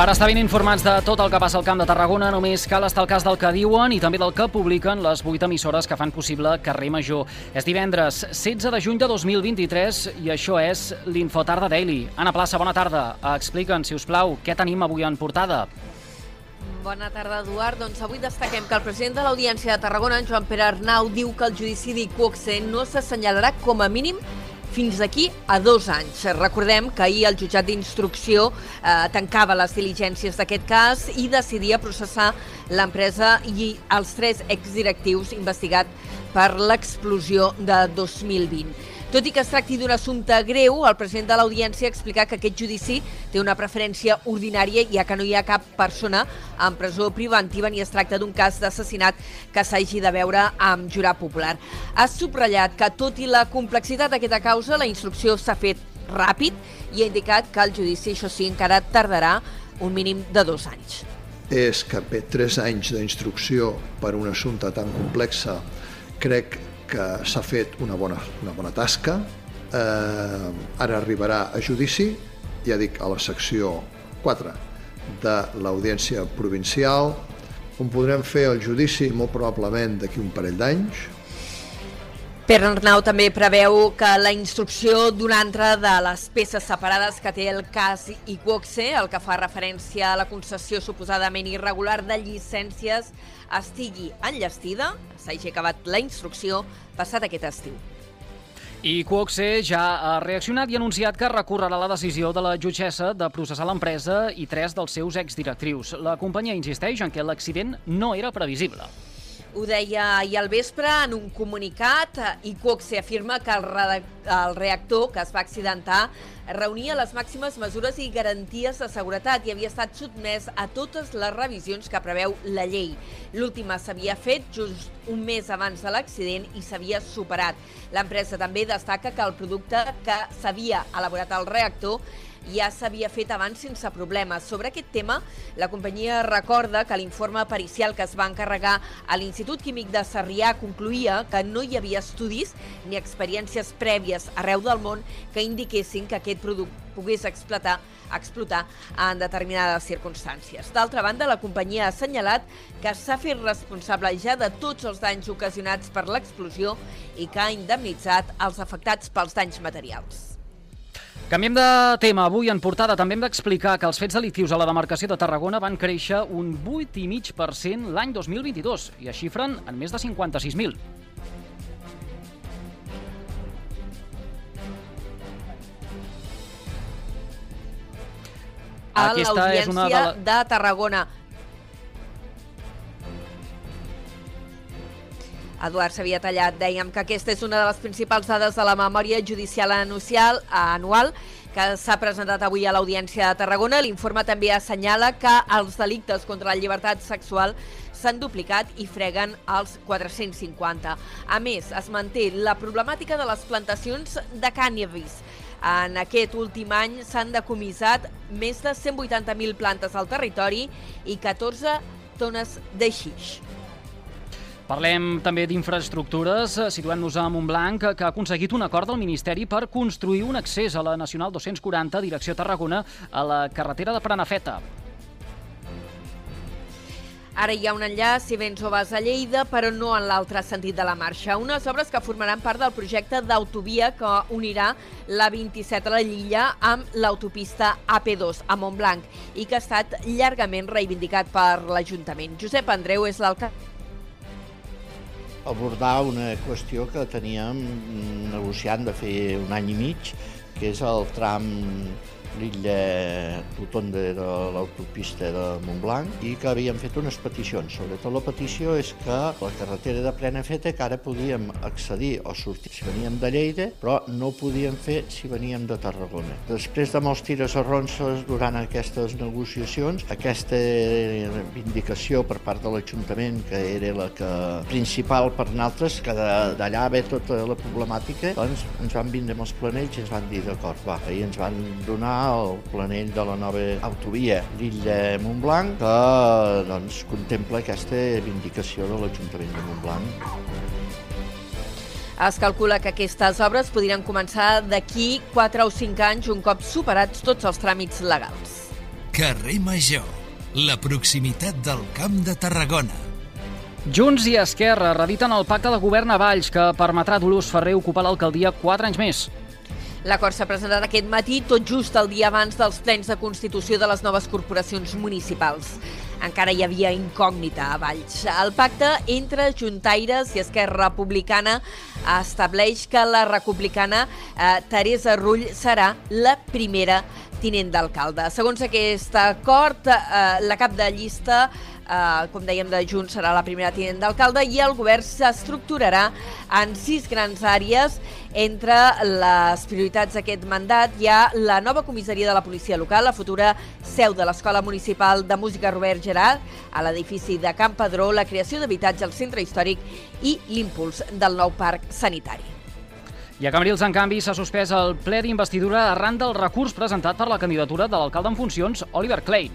Per estar ben informats de tot el que passa al Camp de Tarragona, només cal estar al cas del que diuen i també del que publiquen les vuit emissores que fan possible Carrer Major. És divendres 16 de juny de 2023 i això és l'Infotarda Daily. Anna Plaça, bona tarda. Explica'ns, si us plau, què tenim avui en portada? Bona tarda, Eduard. Doncs avui destaquem que el president de l'Audiència de Tarragona, Joan Pere Arnau, diu que el judici d'Iquoxe no s'assenyalarà com a mínim fins d'aquí a dos anys. Recordem que ahir el jutjat d'instrucció eh, tancava les diligències d'aquest cas i decidia processar l'empresa i els tres exdirectius investigats per l'explosió de 2020. Tot i que es tracti d'un assumpte greu, el president de l'Audiència ha explicat que aquest judici té una preferència ordinària ja que no hi ha cap persona en presó preventiva ni es tracta d'un cas d'assassinat que s'hagi de veure amb jurat popular. Ha subratllat que, tot i la complexitat d'aquesta causa, la instrucció s'ha fet ràpid i ha indicat que el judici, això sí, encara tardarà un mínim de dos anys. És que tres anys d'instrucció per un assumpte tan complex crec que s'ha fet una bona, una bona tasca, eh, ara arribarà a judici, ja dic, a la secció 4 de l'Audiència Provincial, on podrem fer el judici molt probablement d'aquí un parell d'anys, Pere Arnau també preveu que la instrucció d'una altra de les peces separades que té el cas Iquoxe, el que fa referència a la concessió suposadament irregular de llicències, estigui enllestida, s'hagi acabat la instrucció passat aquest estiu. I Quoxe ja ha reaccionat i ha anunciat que recorrerà la decisió de la jutgessa de processar l'empresa i tres dels seus exdirectrius. La companyia insisteix en que l'accident no era previsible. Ho deia ahir al vespre en un comunicat i Coxe afirma que el, el reactor que es va accidentar reunia les màximes mesures i garanties de seguretat i havia estat sotmès a totes les revisions que preveu la llei. L'última s'havia fet just un mes abans de l'accident i s'havia superat. L'empresa també destaca que el producte que s'havia elaborat al reactor ja s'havia fet abans sense problemes. Sobre aquest tema, la companyia recorda que l'informe pericial que es va encarregar a l'Institut Químic de Sarrià concluïa que no hi havia estudis ni experiències prèvies arreu del món que indiquessin que aquest producte pogués explotar, explotar en determinades circumstàncies. D'altra banda, la companyia ha assenyalat que s'ha fet responsable ja de tots els danys ocasionats per l'explosió i que ha indemnitzat els afectats pels danys materials. Canviem de tema. Avui en portada també hem d'explicar que els fets delictius a la demarcació de Tarragona van créixer un 8,5% l'any 2022 i es xifren en més de 56.000. A l'Audiència de... de Tarragona. Eduard s'havia tallat. Dèiem que aquesta és una de les principals dades de la memòria judicial anuncial, anual que s'ha presentat avui a l'Audiència de Tarragona. L'informe també assenyala que els delictes contra la llibertat sexual s'han duplicat i freguen els 450. A més, es manté la problemàtica de les plantacions de cànnabis. En aquest últim any s'han decomissat més de 180.000 plantes al territori i 14 tones de xix. Parlem també d'infraestructures, eh, situant-nos a Montblanc, que ha aconseguit un acord del Ministeri per construir un accés a la Nacional 240, direcció Tarragona, a la carretera de Pranafeta. Ara hi ha un enllaç, si vens o vas a Lleida, però no en l'altre sentit de la marxa. Unes obres que formaran part del projecte d'autovia que unirà la 27 a la Llilla amb l'autopista AP2 a Montblanc i que ha estat llargament reivindicat per l'Ajuntament. Josep Andreu és l'alcalde abordar una qüestió que teníem negociant de fer un any i mig, que és el tram l'illa Rotonda de l'autopista de Montblanc i que havíem fet unes peticions. Sobretot la petició és que la carretera de plena feta que ara podíem accedir o sortir si veníem de Lleida, però no ho podíem fer si veníem de Tarragona. Després de molts tires a ronces durant aquestes negociacions, aquesta vindicació per part de l'Ajuntament, que era la que principal per nosaltres, que d'allà ve tota la problemàtica, doncs ens van vindre amb els planells i ens van dir d'acord, va, i ens van donar el planell de la nova autovia l'illa Montblanc que doncs, contempla aquesta vindicació de l'Ajuntament de Montblanc. Es calcula que aquestes obres podrien començar d'aquí 4 o 5 anys un cop superats tots els tràmits legals. Carrer Major, la proximitat del Camp de Tarragona. Junts i Esquerra rediten el pacte de govern a Valls que permetrà a Dolors Ferrer ocupar l'alcaldia 4 anys més. L'acord s'ha presentat aquest matí, tot just el dia abans dels plens de constitució de les noves corporacions municipals. Encara hi havia incògnita a Valls. El pacte entre Juntaires i Esquerra Republicana estableix que la republicana eh, Teresa Rull serà la primera tinent d'alcalde. Segons aquest acord, eh, la cap de llista eh, com dèiem, de Junts serà la primera tinent d'alcalde i el govern s'estructurarà en sis grans àrees. Entre les prioritats d'aquest mandat hi ha la nova comissaria de la policia local, la futura seu de l'Escola Municipal de Música Robert Gerard, a l'edifici de Camp Pedró, la creació d'habitatge al centre històric i l'impuls del nou parc sanitari. I a Cambrils, en canvi, s'ha suspès el ple d'investidura arran del recurs presentat per la candidatura de l'alcalde en funcions, Oliver Clay.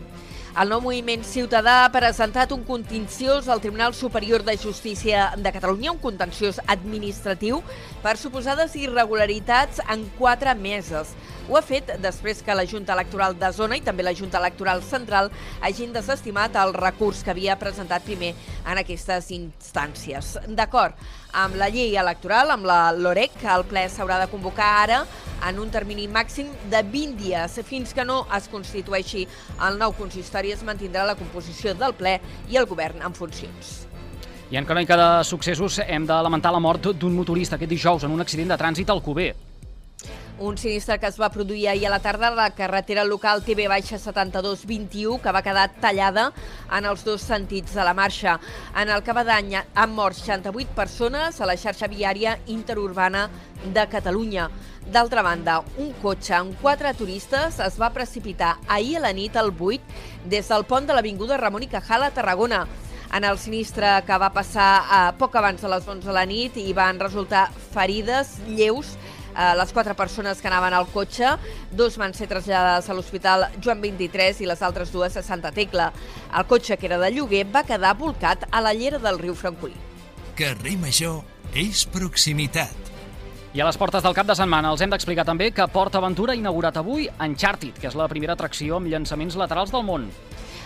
El nou moviment ciutadà ha presentat un contenciós al Tribunal Superior de Justícia de Catalunya, un contenciós administratiu, per suposades irregularitats en quatre meses. Ho ha fet després que la Junta Electoral de Zona i també la Junta Electoral Central hagin desestimat el recurs que havia presentat primer en aquestes instàncies. D'acord amb la llei electoral, amb la LOREC, el ple s'haurà de convocar ara en un termini màxim de 20 dies. Fins que no es constitueixi el nou consistori es mantindrà la composició del ple i el govern en funcions. I en crònica de successos hem de lamentar la mort d'un motorista aquest dijous en un accident de trànsit al Cuber. Un sinistre que es va produir ahir a la tarda a la carretera local TB-7221 que va quedar tallada en els dos sentits de la marxa. En el va d'any han mort 68 persones a la xarxa viària interurbana de Catalunya. D'altra banda, un cotxe amb quatre turistes es va precipitar ahir a la nit al 8 des del pont de l'Avinguda Ramon i Cajal a Tarragona. En el sinistre que va passar eh, poc abans de les 11 de la nit i van resultar ferides lleus les quatre persones que anaven al cotxe. Dos van ser traslladades a l'Hospital Joan 23 i les altres dues a Santa Tecla. El cotxe, que era de lloguer, va quedar volcat a la llera del riu Francolí. Carrer Major és proximitat. I a les portes del cap de setmana els hem d'explicar també que Port Aventura ha inaugurat avui Uncharted, que és la primera atracció amb llançaments laterals del món.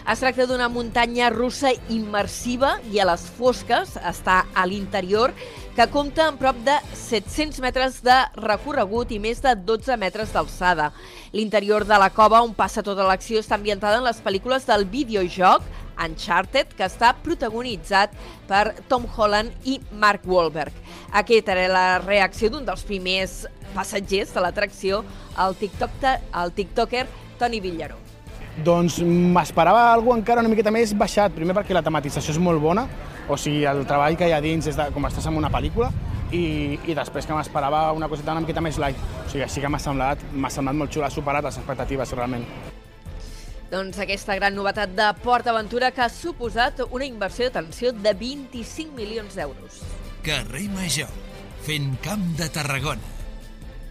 Es tracta d'una muntanya russa immersiva i a les fosques, està a l'interior, que compta amb prop de 700 metres de recorregut i més de 12 metres d'alçada. L'interior de la cova on passa tota l'acció està ambientada en les pel·lícules del videojoc Uncharted, que està protagonitzat per Tom Holland i Mark Wahlberg. Aquesta era la reacció d'un dels primers passatgers de l'atracció, el, TikTok, el tiktoker Toni Villaró. Doncs m'esperava alguna encara una miqueta més baixat, primer perquè la tematització és molt bona, o sigui, el treball que hi ha dins és de, com estàs en una pel·lícula, i, i després que m'esperava una coseta una miqueta més light. O sigui, així que m'ha semblat, m'ha semblat molt xula, ha superat les expectatives, realment. Doncs aquesta gran novetat de Port Aventura que ha suposat una inversió d'atenció de 25 milions d'euros. Carrer Major, fent camp de Tarragona.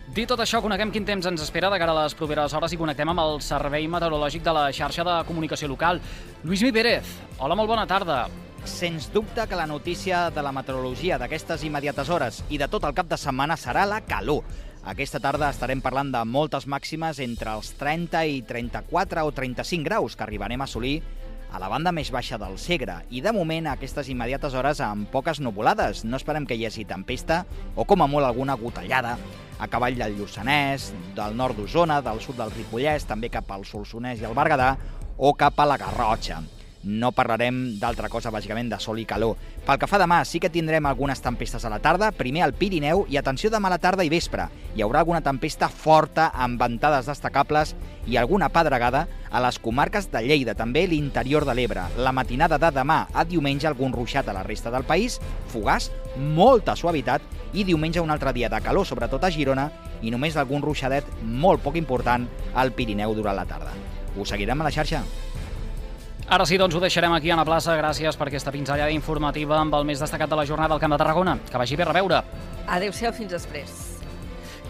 Dit tot això, coneguem quin temps ens espera de cara a les properes hores i connectem amb el Servei Meteorològic de la xarxa de comunicació local. Lluís Mi Pérez, hola, molt bona tarda. Sens dubte que la notícia de la meteorologia d'aquestes immediates hores i de tot el cap de setmana serà la calor. Aquesta tarda estarem parlant de moltes màximes entre els 30 i 34 o 35 graus que arribarem a assolir a la banda més baixa del Segre i de moment a aquestes immediates hores amb poques nuvolades. No esperem que hi hagi tempesta o com a molt alguna gotellada a cavall del Lluçanès, del nord d'Osona, del sud del Ripollès, també cap al Solsonès i al Berguedà o cap a la Garrotxa no parlarem d'altra cosa, bàsicament, de sol i calor. Pel que fa demà, sí que tindrem algunes tempestes a la tarda, primer al Pirineu, i atenció demà a la tarda i vespre. Hi haurà alguna tempesta forta amb ventades destacables i alguna pedregada a les comarques de Lleida, també l'interior de l'Ebre. La matinada de demà a diumenge algun ruixat a la resta del país, fugaç, molta suavitat i diumenge un altre dia de calor, sobretot a Girona, i només algun ruixadet molt poc important al Pirineu durant la tarda. Us seguirem a la xarxa. Ara sí, doncs ho deixarem aquí a la plaça. Gràcies per aquesta pinzellada informativa amb el més destacat de la jornada al Camp de Tarragona. Que vagi bé a reveure. Adéu-siau, fins després.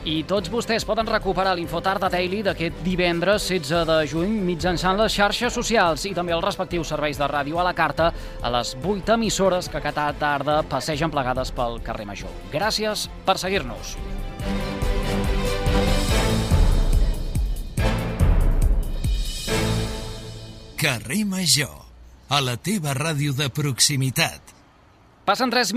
I tots vostès poden recuperar l'Infotard de Daily d'aquest divendres 16 de juny mitjançant les xarxes socials i també els respectius serveis de ràdio a la carta a les 8 emissores que cada tarda passegen plegades pel carrer Major. Gràcies per seguir-nos. Carrer Major, a la teva ràdio de proximitat. Passen 3 minuts